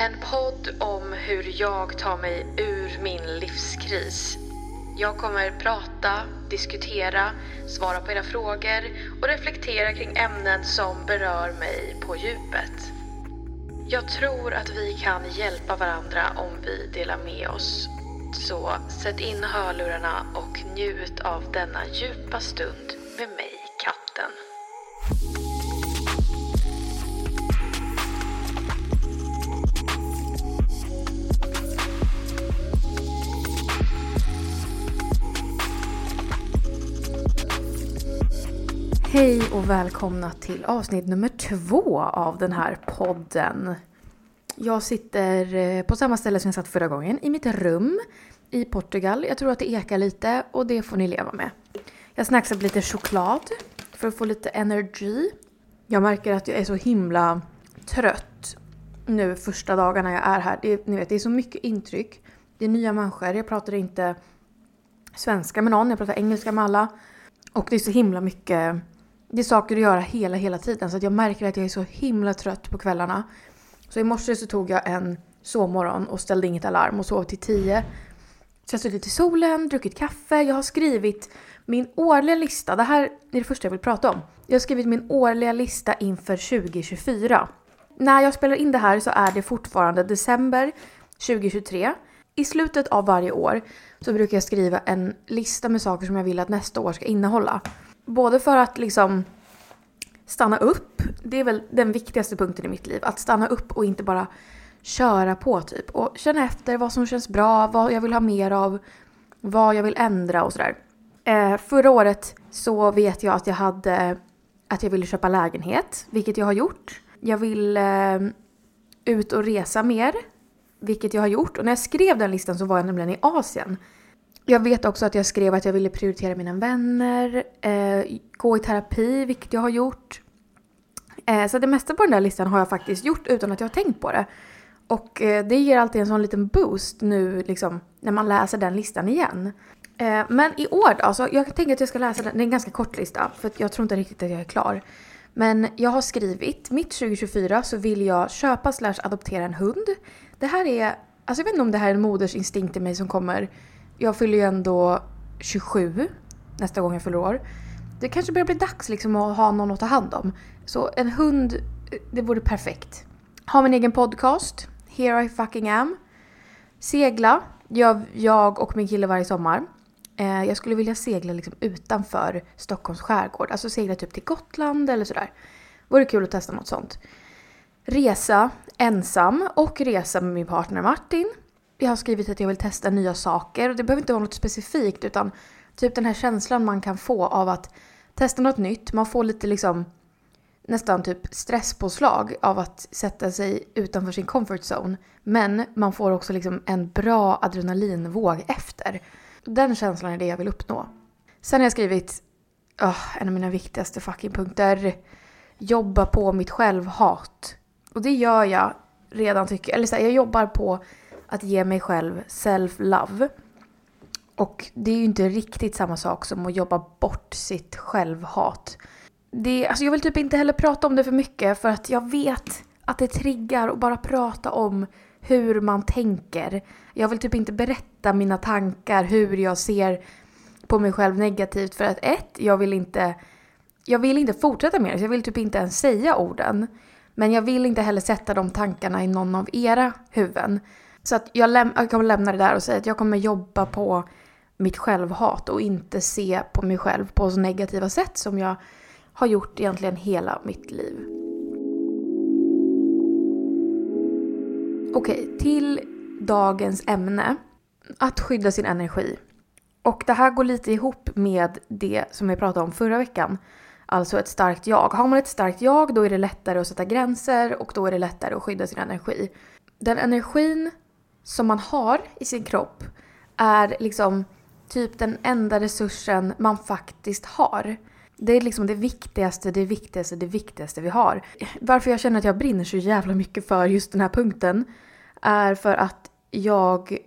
En podd om hur jag tar mig ur min livskris. Jag kommer prata, diskutera, svara på era frågor och reflektera kring ämnen som berör mig på djupet. Jag tror att vi kan hjälpa varandra om vi delar med oss. Så sätt in hörlurarna och njut av denna djupa stund med mig, katten. Hej och välkomna till avsnitt nummer två av den här podden. Jag sitter eh, på samma ställe som jag satt förra gången, i mitt rum i Portugal. Jag tror att det ekar lite och det får ni leva med. Jag snacksar lite choklad för att få lite energi. Jag märker att jag är så himla trött nu första dagarna jag är här. Det, ni vet, det är så mycket intryck. Det är nya människor. Jag pratar inte svenska med någon, jag pratar engelska med alla. Och det är så himla mycket, det är saker att göra hela, hela tiden. Så att jag märker att jag är så himla trött på kvällarna. Så i morse så tog jag en sovmorgon och ställde inget alarm och sov till tio. Så jag har suttit i solen, druckit kaffe, jag har skrivit min årliga lista. Det här är det första jag vill prata om. Jag har skrivit min årliga lista inför 2024. När jag spelar in det här så är det fortfarande december 2023. I slutet av varje år så brukar jag skriva en lista med saker som jag vill att nästa år ska innehålla. Både för att liksom stanna upp, det är väl den viktigaste punkten i mitt liv. Att stanna upp och inte bara köra på typ. Och känna efter vad som känns bra, vad jag vill ha mer av, vad jag vill ändra och sådär. Eh, förra året så vet jag att jag hade att jag ville köpa lägenhet, vilket jag har gjort. Jag vill eh, ut och resa mer, vilket jag har gjort. Och när jag skrev den listan så var jag nämligen i Asien. Jag vet också att jag skrev att jag ville prioritera mina vänner, eh, gå i terapi, vilket jag har gjort. Eh, så det mesta på den där listan har jag faktiskt gjort utan att jag har tänkt på det. Och eh, det ger alltid en sån liten boost nu liksom, när man läser den listan igen. Eh, men i år då, så jag tänker att jag ska läsa den, det är en ganska kort lista för jag tror inte riktigt att jag är klar. Men jag har skrivit, mitt 2024 så vill jag köpa slash adoptera en hund. Det här är, alltså jag vet inte om det här är en modersinstinkt i mig som kommer. Jag fyller ju ändå 27 nästa gång jag fyller år. Det kanske börjar bli dags liksom att ha någon att ta hand om. Så en hund, det vore perfekt. Ha min egen podcast, Here I fucking am. Segla gör jag och min kille varje sommar. Eh, jag skulle vilja segla liksom utanför Stockholms skärgård. Alltså segla typ till Gotland eller sådär. Vore kul att testa något sånt. Resa ensam och resa med min partner Martin. Jag har skrivit att jag vill testa nya saker. och Det behöver inte vara något specifikt utan typ den här känslan man kan få av att testa något nytt. Man får lite liksom nästan typ stresspåslag av att sätta sig utanför sin comfort zone. Men man får också liksom en bra adrenalinvåg efter. Den känslan är det jag vill uppnå. Sen har jag skrivit oh, en av mina viktigaste fucking punkter. Jobba på mitt självhat. Och det gör jag redan tycker Eller så här, jag jobbar på att ge mig själv self-love. Och det är ju inte riktigt samma sak som att jobba bort sitt självhat. Det, alltså jag vill typ inte heller prata om det för mycket för att jag vet att det triggar att bara prata om hur man tänker. Jag vill typ inte berätta mina tankar, hur jag ser på mig själv negativt för att ett, jag vill inte, jag vill inte fortsätta med det. Jag vill typ inte ens säga orden. Men jag vill inte heller sätta de tankarna i någon av era huvuden. Så att jag, läm jag kommer lämna det där och säga att jag kommer jobba på mitt självhat och inte se på mig själv på så negativa sätt som jag har gjort egentligen hela mitt liv. Okej, till dagens ämne. Att skydda sin energi. Och det här går lite ihop med det som vi pratade om förra veckan. Alltså ett starkt jag. Har man ett starkt jag då är det lättare att sätta gränser och då är det lättare att skydda sin energi. Den energin som man har i sin kropp är liksom typ den enda resursen man faktiskt har. Det är liksom det viktigaste, det viktigaste, det viktigaste vi har. Varför jag känner att jag brinner så jävla mycket för just den här punkten är för att jag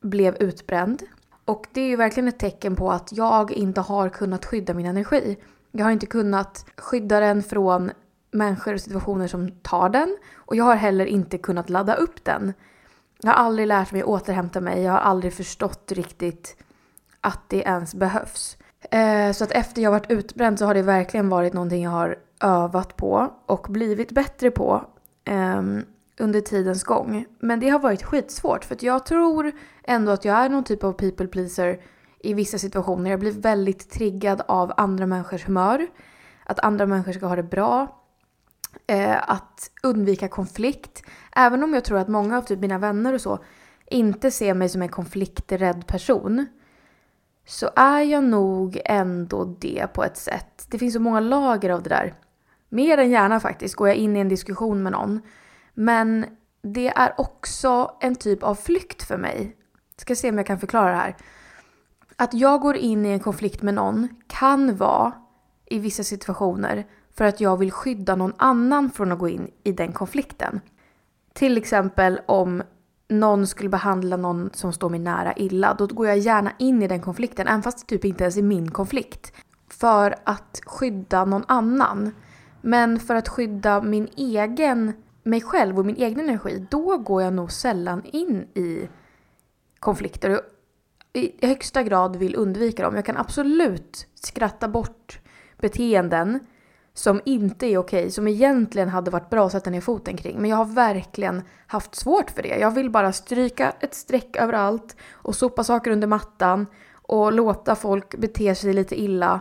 blev utbränd. Och det är ju verkligen ett tecken på att jag inte har kunnat skydda min energi. Jag har inte kunnat skydda den från människor och situationer som tar den. Och jag har heller inte kunnat ladda upp den. Jag har aldrig lärt mig att återhämta mig. Jag har aldrig förstått riktigt att det ens behövs. Eh, så att efter jag varit utbränd så har det verkligen varit någonting jag har övat på och blivit bättre på eh, under tidens gång. Men det har varit skitsvårt för att jag tror ändå att jag är någon typ av people pleaser i vissa situationer. Jag blir väldigt triggad av andra människors humör. Att andra människor ska ha det bra. Eh, att undvika konflikt. Även om jag tror att många av typ mina vänner och så inte ser mig som en konflikträdd person så är jag nog ändå det på ett sätt. Det finns så många lager av det där. Mer än gärna faktiskt går jag in i en diskussion med någon. Men det är också en typ av flykt för mig. Ska se om jag kan förklara det här. Att jag går in i en konflikt med någon kan vara i vissa situationer för att jag vill skydda någon annan från att gå in i den konflikten. Till exempel om någon skulle behandla någon som står mig nära illa, då går jag gärna in i den konflikten, även fast det typ inte ens är min konflikt. För att skydda någon annan. Men för att skydda min egen, mig själv och min egen energi, då går jag nog sällan in i konflikter. Och i högsta grad vill undvika dem. Jag kan absolut skratta bort beteenden som inte är okej, som egentligen hade varit bra att sätta ner foten kring. Men jag har verkligen haft svårt för det. Jag vill bara stryka ett streck överallt och sopa saker under mattan och låta folk bete sig lite illa.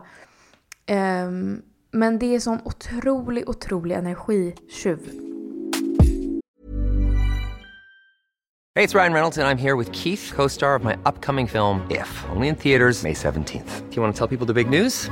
Um, men det är sån otrolig, otrolig energitjuv. Hej, det är Ryan Reynolds och jag är här med Keith, co-star of my upcoming film If, only in theaters May 17th. Do you want to tell people the big news?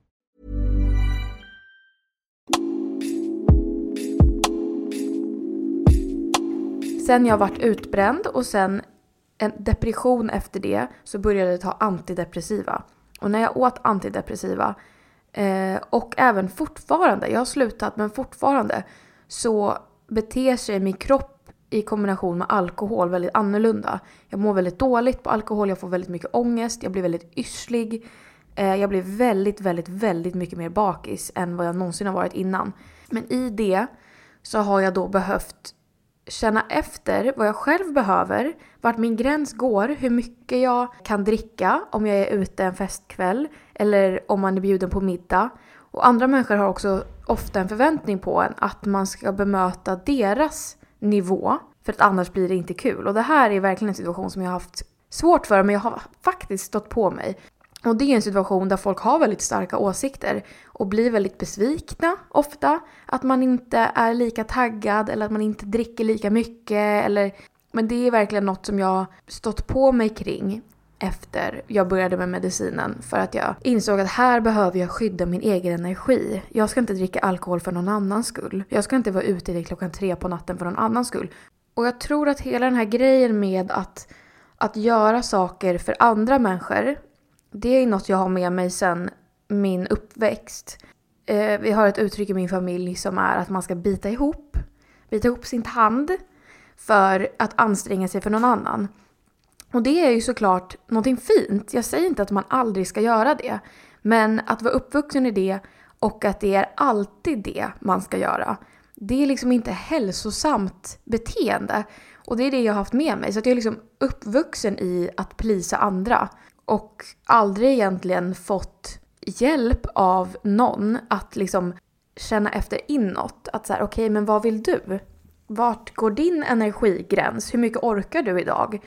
Sen jag varit utbränd och sen en depression efter det så började jag ta antidepressiva. Och när jag åt antidepressiva eh, och även fortfarande, jag har slutat men fortfarande så beter sig min kropp i kombination med alkohol väldigt annorlunda. Jag mår väldigt dåligt på alkohol, jag får väldigt mycket ångest, jag blir väldigt yrslig. Eh, jag blir väldigt, väldigt, väldigt mycket mer bakis än vad jag någonsin har varit innan. Men i det så har jag då behövt känna efter vad jag själv behöver, vart min gräns går, hur mycket jag kan dricka om jag är ute en festkväll eller om man är bjuden på middag. Och andra människor har också ofta en förväntning på en att man ska bemöta deras nivå för att annars blir det inte kul. Och det här är verkligen en situation som jag har haft svårt för men jag har faktiskt stått på mig. Och det är en situation där folk har väldigt starka åsikter och blir väldigt besvikna ofta. Att man inte är lika taggad eller att man inte dricker lika mycket. Eller... Men det är verkligen något som jag stått på mig kring efter jag började med medicinen för att jag insåg att här behöver jag skydda min egen energi. Jag ska inte dricka alkohol för någon annans skull. Jag ska inte vara ute till klockan tre på natten för någon annans skull. Och jag tror att hela den här grejen med att, att göra saker för andra människor, det är något jag har med mig sen min uppväxt. Eh, vi har ett uttryck i min familj som är att man ska bita ihop, bita ihop sin tand för att anstränga sig för någon annan. Och det är ju såklart någonting fint. Jag säger inte att man aldrig ska göra det. Men att vara uppvuxen i det och att det är alltid det man ska göra. Det är liksom inte hälsosamt beteende. Och det är det jag har haft med mig. Så att jag är liksom uppvuxen i att plisa andra. Och aldrig egentligen fått hjälp av någon att liksom känna efter inåt. Att så här, okej okay, men vad vill du? Vart går din energigräns? Hur mycket orkar du idag?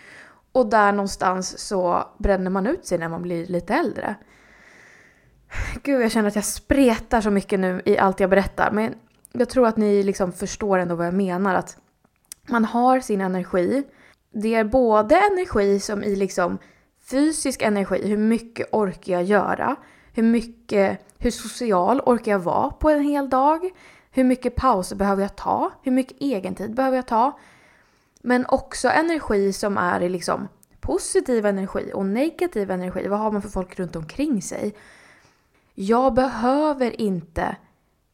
Och där någonstans så bränner man ut sig när man blir lite äldre. Gud, jag känner att jag spretar så mycket nu i allt jag berättar. Men jag tror att ni liksom förstår ändå vad jag menar. Att man har sin energi. Det är både energi som i liksom fysisk energi. Hur mycket orkar jag göra? Hur mycket, hur social orkar jag vara på en hel dag? Hur mycket pauser behöver jag ta? Hur mycket egentid behöver jag ta? Men också energi som är i liksom positiv energi och negativ energi. Vad har man för folk runt omkring sig? Jag behöver inte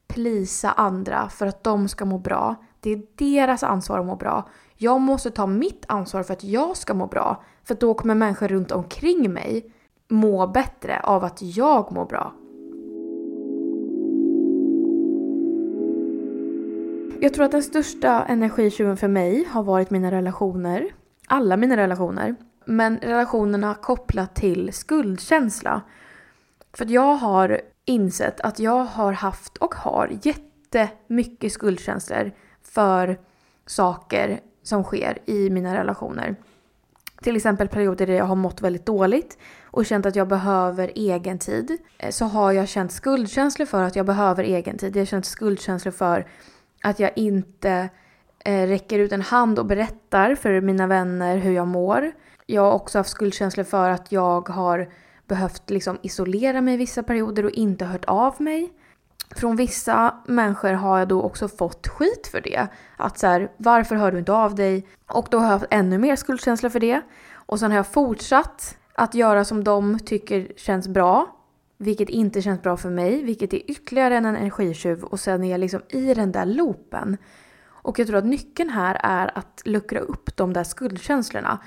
plisa andra för att de ska må bra. Det är deras ansvar att må bra. Jag måste ta mitt ansvar för att jag ska må bra. För då kommer människor runt omkring mig må bättre av att jag mår bra. Jag tror att den största energitjuven för mig har varit mina relationer. Alla mina relationer. Men relationerna kopplat till skuldkänsla. För att jag har insett att jag har haft och har jättemycket skuldkänslor för saker som sker i mina relationer. Till exempel perioder där jag har mått väldigt dåligt och känt att jag behöver egen tid. Eh, så har jag känt skuldkänslor för att jag behöver egen tid. Jag har känt skuldkänslor för att jag inte eh, räcker ut en hand och berättar för mina vänner hur jag mår. Jag har också haft skuldkänslor för att jag har behövt liksom isolera mig vissa perioder och inte hört av mig. Från vissa människor har jag då också fått skit för det. Att så här, varför hör du inte av dig? Och då har jag haft ännu mer skuldkänslor för det. Och sen har jag fortsatt att göra som de tycker känns bra. Vilket inte känns bra för mig, vilket är ytterligare en energitjuv och sen är jag liksom i den där loopen. Och jag tror att nyckeln här är att luckra upp de där skuldkänslorna.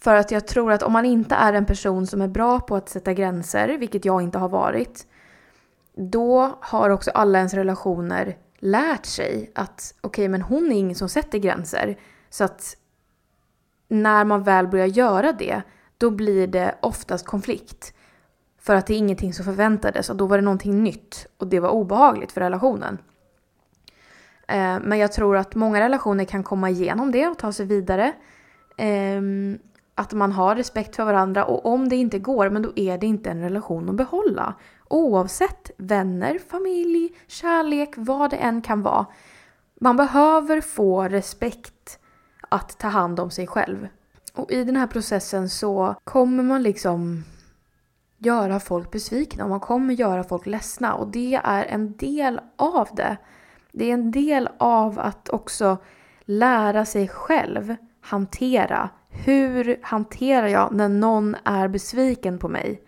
För att jag tror att om man inte är en person som är bra på att sätta gränser, vilket jag inte har varit, då har också alla ens relationer lärt sig att okej, okay, men hon är ingen som sätter gränser. Så att när man väl börjar göra det, då blir det oftast konflikt. För att det är ingenting som förväntades och då var det någonting nytt och det var obehagligt för relationen. Eh, men jag tror att många relationer kan komma igenom det och ta sig vidare. Ehm, att man har respekt för varandra och om det inte går, men då är det inte en relation att behålla. Oavsett vänner, familj, kärlek, vad det än kan vara. Man behöver få respekt att ta hand om sig själv. Och i den här processen så kommer man liksom göra folk besvikna och man kommer göra folk ledsna och det är en del av det. Det är en del av att också lära sig själv hantera. Hur hanterar jag när någon är besviken på mig?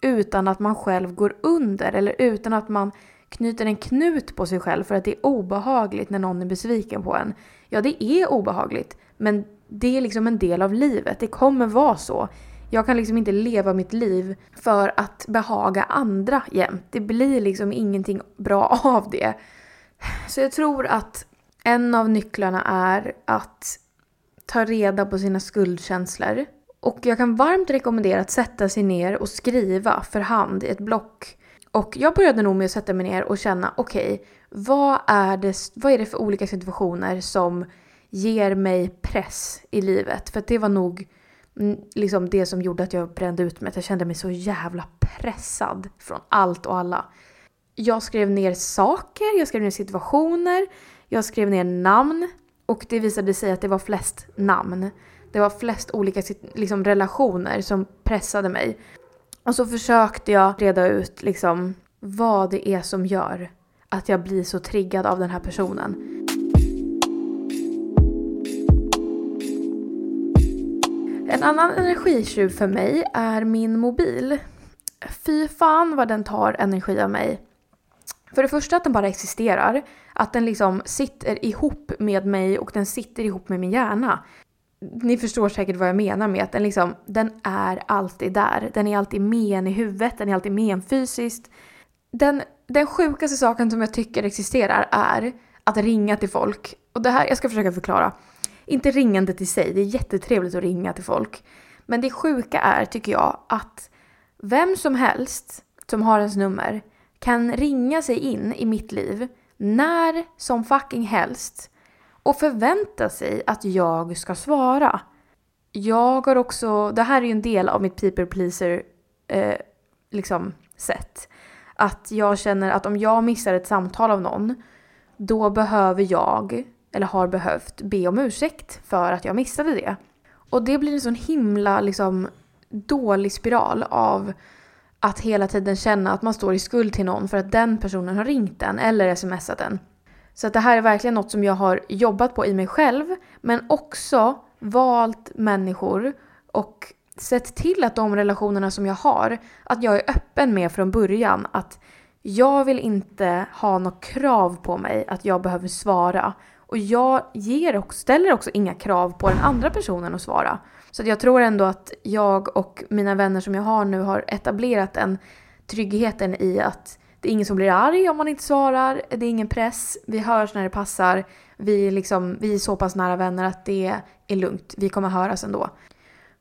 Utan att man själv går under eller utan att man knyter en knut på sig själv för att det är obehagligt när någon är besviken på en. Ja, det är obehagligt, men det är liksom en del av livet. Det kommer vara så. Jag kan liksom inte leva mitt liv för att behaga andra jämt. Det blir liksom ingenting bra av det. Så jag tror att en av nycklarna är att ta reda på sina skuldkänslor. Och jag kan varmt rekommendera att sätta sig ner och skriva för hand i ett block. Och jag började nog med att sätta mig ner och känna, okej, okay, vad, är det, vad är det för olika situationer som ger mig press i livet? För det var nog liksom det som gjorde att jag brände ut mig. Att jag kände mig så jävla pressad från allt och alla. Jag skrev ner saker, jag skrev ner situationer, jag skrev ner namn och det visade sig att det var flest namn. Det var flest olika liksom, relationer som pressade mig. Och så försökte jag reda ut liksom, vad det är som gör att jag blir så triggad av den här personen. En annan energitjuv för mig är min mobil. Fy fan vad den tar energi av mig. För det första att den bara existerar. Att den liksom sitter ihop med mig och den sitter ihop med min hjärna. Ni förstår säkert vad jag menar med att den liksom, den är alltid där. Den är alltid med en i huvudet, den är alltid med en fysiskt. Den, den sjukaste saken som jag tycker existerar är att ringa till folk. Och det här, jag ska försöka förklara. Inte ringandet i sig, det är jättetrevligt att ringa till folk. Men det sjuka är, tycker jag, att vem som helst som har ens nummer kan ringa sig in i mitt liv när som fucking helst och förvänta sig att jag ska svara. Jag har också, det här är ju en del av mitt people pleaser eh, liksom sätt. Att jag känner att om jag missar ett samtal av någon, då behöver jag eller har behövt be om ursäkt för att jag missade det. Och det blir en sån himla liksom dålig spiral av att hela tiden känna att man står i skuld till någon för att den personen har ringt en eller smsat en. Så att det här är verkligen något som jag har jobbat på i mig själv men också valt människor och sett till att de relationerna som jag har, att jag är öppen med från början att jag vill inte ha något krav på mig att jag behöver svara och jag ger och ställer också inga krav på den andra personen att svara. Så jag tror ändå att jag och mina vänner som jag har nu har etablerat en tryggheten i att det är ingen som blir arg om man inte svarar, det är ingen press, vi hörs när det passar, vi är, liksom, vi är så pass nära vänner att det är lugnt, vi kommer höras ändå.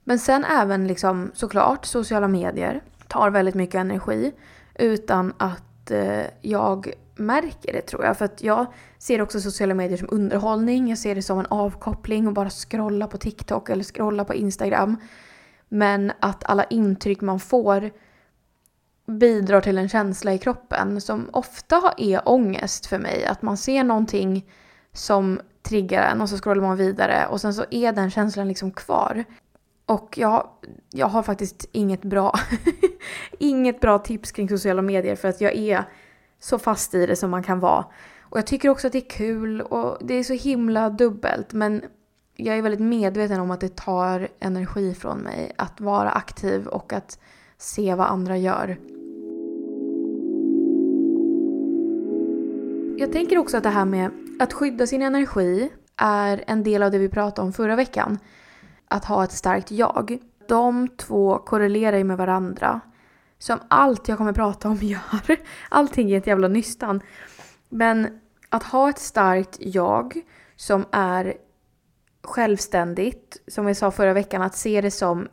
Men sen även liksom, såklart sociala medier tar väldigt mycket energi utan att eh, jag märker det tror jag. För att jag ser också sociala medier som underhållning. Jag ser det som en avkoppling och bara scrolla på TikTok eller scrolla på Instagram. Men att alla intryck man får bidrar till en känsla i kroppen som ofta är ångest för mig. Att man ser någonting som triggar en och så scrollar man vidare och sen så är den känslan liksom kvar. Och jag, jag har faktiskt inget bra, inget bra tips kring sociala medier för att jag är så fast i det som man kan vara. Och jag tycker också att det är kul och det är så himla dubbelt men jag är väldigt medveten om att det tar energi från mig att vara aktiv och att se vad andra gör. Jag tänker också att det här med att skydda sin energi är en del av det vi pratade om förra veckan. Att ha ett starkt jag. De två korrelerar ju med varandra. Som allt jag kommer prata om gör. Allting är ett jävla nystan. Men att ha ett starkt jag som är självständigt, som vi sa förra veckan, att se det som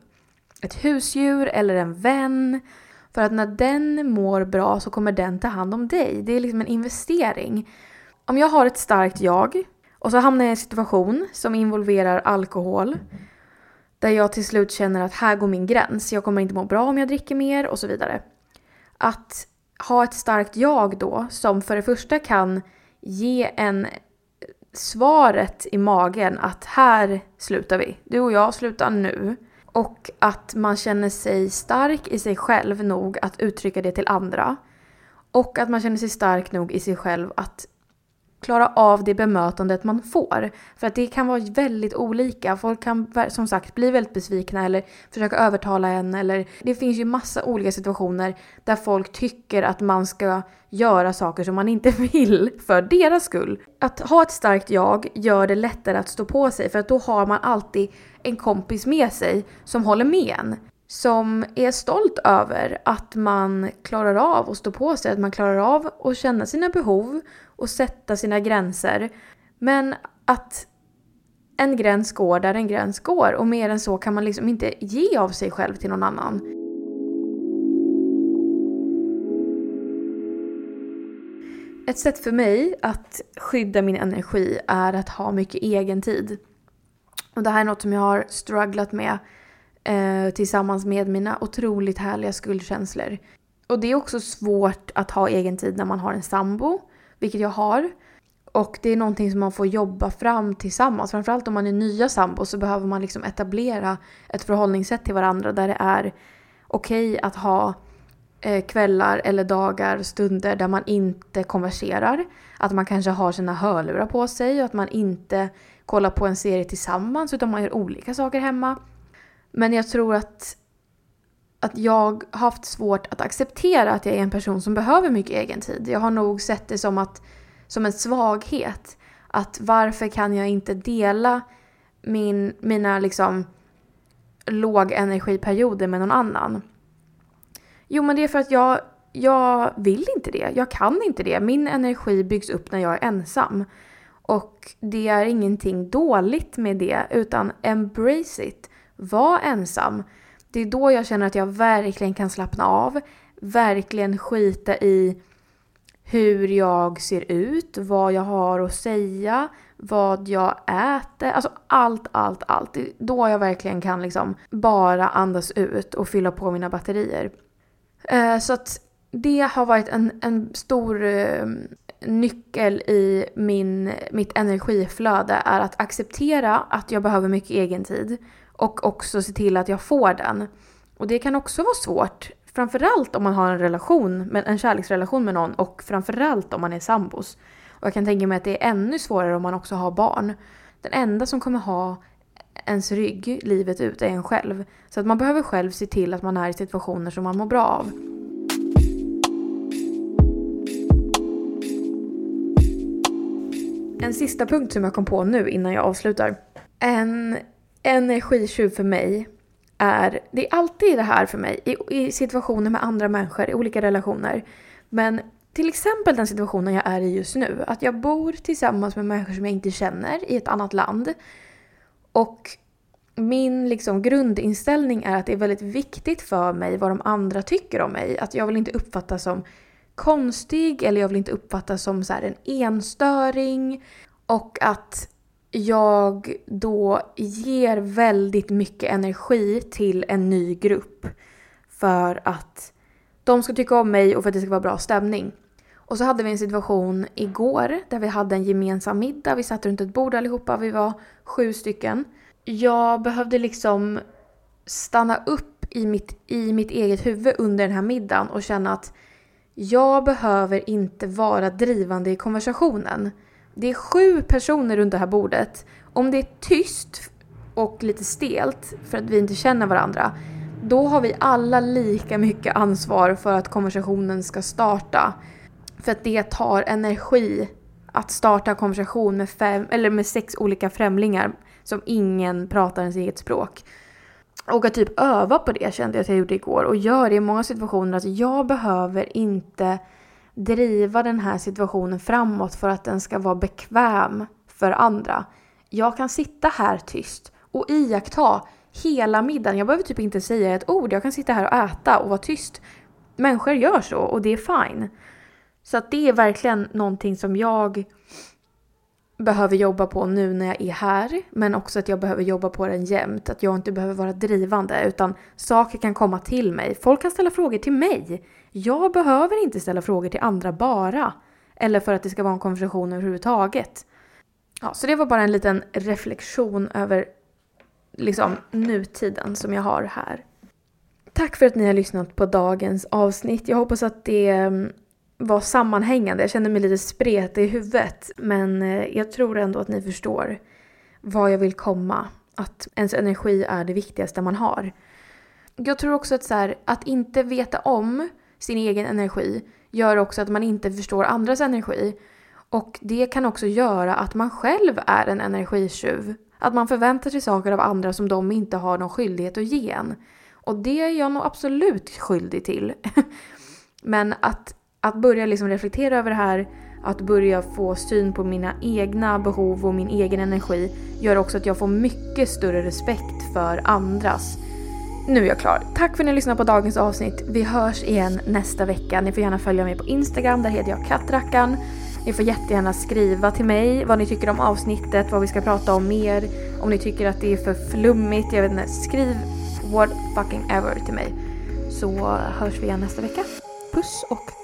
ett husdjur eller en vän. För att när den mår bra så kommer den ta hand om dig. Det är liksom en investering. Om jag har ett starkt jag och så hamnar jag i en situation som involverar alkohol där jag till slut känner att här går min gräns. Jag kommer inte må bra om jag dricker mer och så vidare. Att ha ett starkt jag då som för det första kan ge en svaret i magen att här slutar vi. Du och jag slutar nu. Och att man känner sig stark i sig själv nog att uttrycka det till andra. Och att man känner sig stark nog i sig själv att klara av det bemötandet man får. För att det kan vara väldigt olika. Folk kan som sagt bli väldigt besvikna eller försöka övertala en eller det finns ju massa olika situationer där folk tycker att man ska göra saker som man inte vill för deras skull. Att ha ett starkt jag gör det lättare att stå på sig för att då har man alltid en kompis med sig som håller med en som är stolt över att man klarar av att stå på sig, att man klarar av att känna sina behov och sätta sina gränser. Men att en gräns går där en gräns går och mer än så kan man liksom inte ge av sig själv till någon annan. Ett sätt för mig att skydda min energi är att ha mycket egen tid. Och det här är något som jag har strugglat med eh, tillsammans med mina otroligt härliga skuldkänslor. Och det är också svårt att ha egen tid när man har en sambo, vilket jag har. Och det är någonting som man får jobba fram tillsammans. Framförallt om man är nya sambo så behöver man liksom etablera ett förhållningssätt till varandra där det är okej okay att ha eh, kvällar eller dagar, stunder där man inte konverserar. Att man kanske har sina hörlurar på sig och att man inte kollar på en serie tillsammans utan man gör olika saker hemma. Men jag tror att, att jag har haft svårt att acceptera att jag är en person som behöver mycket egen tid. Jag har nog sett det som, att, som en svaghet. Att varför kan jag inte dela min, mina liksom lågenergiperioder med någon annan? Jo, men det är för att jag, jag vill inte det. Jag kan inte det. Min energi byggs upp när jag är ensam. Och det är ingenting dåligt med det, utan embrace it. Var ensam. Det är då jag känner att jag verkligen kan slappna av. Verkligen skita i hur jag ser ut, vad jag har att säga, vad jag äter. Alltså allt, allt, allt. Det är då jag verkligen kan liksom bara andas ut och fylla på mina batterier. Eh, så att det har varit en, en stor eh, nyckel i min, mitt energiflöde är att acceptera att jag behöver mycket egen tid och också se till att jag får den. Och det kan också vara svårt, framförallt om man har en relation, en kärleksrelation med någon och framförallt om man är sambos. Och jag kan tänka mig att det är ännu svårare om man också har barn. Den enda som kommer ha ens rygg livet ut är en själv. Så att man behöver själv se till att man är i situationer som man mår bra av. En sista punkt som jag kom på nu innan jag avslutar. En energitjuv för mig är, det är alltid det här för mig i, i situationer med andra människor, i olika relationer. Men till exempel den situationen jag är i just nu, att jag bor tillsammans med människor som jag inte känner i ett annat land. Och min liksom grundinställning är att det är väldigt viktigt för mig vad de andra tycker om mig. Att jag vill inte uppfattas som konstig eller jag vill inte uppfattas som så en enstöring. Och att jag då ger väldigt mycket energi till en ny grupp. För att de ska tycka om mig och för att det ska vara bra stämning. Och så hade vi en situation igår där vi hade en gemensam middag. Vi satt runt ett bord allihopa, vi var sju stycken. Jag behövde liksom stanna upp i mitt, i mitt eget huvud under den här middagen och känna att jag behöver inte vara drivande i konversationen. Det är sju personer runt det här bordet. Om det är tyst och lite stelt för att vi inte känner varandra, då har vi alla lika mycket ansvar för att konversationen ska starta. För att det tar energi att starta en konversation med, fem, eller med sex olika främlingar som ingen pratar ens eget språk. Och att typ öva på det kände jag att jag gjorde igår och gör det i många situationer. Att jag behöver inte driva den här situationen framåt för att den ska vara bekväm för andra. Jag kan sitta här tyst och iaktta hela middagen. Jag behöver typ inte säga ett ord. Jag kan sitta här och äta och vara tyst. Människor gör så och det är fine. Så att det är verkligen någonting som jag behöver jobba på nu när jag är här. Men också att jag behöver jobba på den jämt. Att jag inte behöver vara drivande utan saker kan komma till mig. Folk kan ställa frågor till mig. Jag behöver inte ställa frågor till andra bara. Eller för att det ska vara en konversation överhuvudtaget. Ja, så det var bara en liten reflektion över liksom nutiden som jag har här. Tack för att ni har lyssnat på dagens avsnitt. Jag hoppas att det mm, var sammanhängande. Jag kände mig lite spretig i huvudet. Men eh, jag tror ändå att ni förstår vad jag vill komma. Att ens energi är det viktigaste man har. Jag tror också att, så här, att inte veta om sin egen energi gör också att man inte förstår andras energi. Och det kan också göra att man själv är en energitjuv. Att man förväntar sig saker av andra som de inte har någon skyldighet att ge en. Och det är jag nog absolut skyldig till. Men att, att börja liksom reflektera över det här, att börja få syn på mina egna behov och min egen energi gör också att jag får mycket större respekt för andras. Nu är jag klar. Tack för att ni lyssnade på dagens avsnitt. Vi hörs igen nästa vecka. Ni får gärna följa mig på Instagram, där heter jag kattrackan. Ni får jättegärna skriva till mig vad ni tycker om avsnittet, vad vi ska prata om mer. Om ni tycker att det är för flummigt, jag vet inte. Skriv what fucking ever till mig. Så hörs vi igen nästa vecka. Puss och